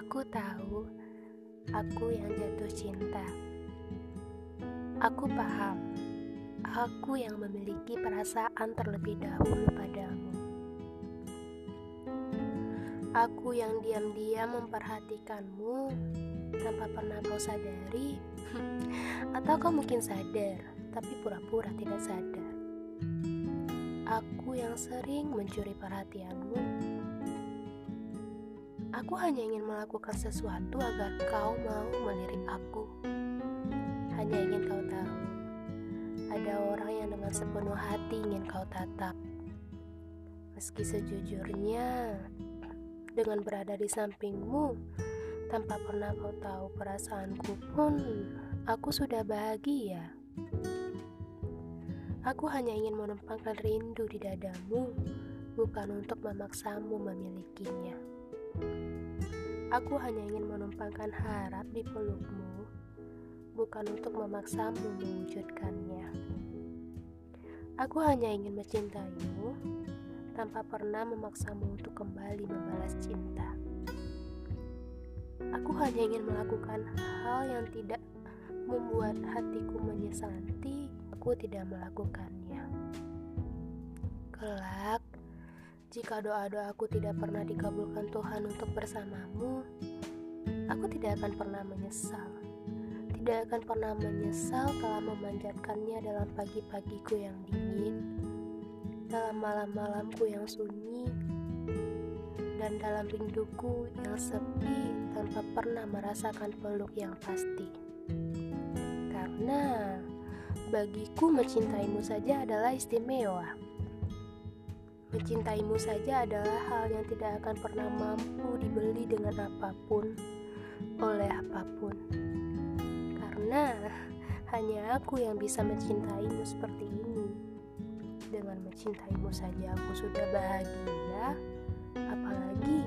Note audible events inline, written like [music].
Aku tahu, aku yang jatuh cinta. Aku paham, aku yang memiliki perasaan terlebih dahulu padamu. Aku yang diam-diam memperhatikanmu tanpa pernah kau sadari, [laughs] atau kau mungkin sadar, tapi pura-pura tidak sadar. Aku yang sering mencuri perhatianmu Aku hanya ingin melakukan sesuatu agar kau mau melirik aku. Hanya ingin kau tahu, ada orang yang dengan sepenuh hati ingin kau tatap. Meski sejujurnya, dengan berada di sampingmu, tanpa pernah kau tahu perasaanku pun, aku sudah bahagia. Aku hanya ingin menumpangkan rindu di dadamu, bukan untuk memaksamu memilikinya. Aku hanya ingin menumpangkan harap di pelukmu, bukan untuk memaksamu mewujudkannya. Aku hanya ingin mencintaimu tanpa pernah memaksamu untuk kembali membalas cinta. Aku hanya ingin melakukan hal yang tidak membuat hatiku menyesal nanti aku tidak melakukannya. Kelak, jika doa-doaku tidak pernah dikabulkan Tuhan untuk bersamamu, aku tidak akan pernah menyesal. Tidak akan pernah menyesal telah memanjatkannya dalam pagi-pagiku yang dingin, dalam malam-malamku yang sunyi, dan dalam rinduku yang sepi tanpa pernah merasakan peluk yang pasti. Karena bagiku mencintaimu saja adalah istimewa. Mencintaimu saja adalah hal yang tidak akan pernah mampu dibeli dengan apa pun, oleh apa pun. Karena hanya aku yang bisa mencintaimu seperti ini. Dengan mencintaimu saja aku sudah bahagia, apalagi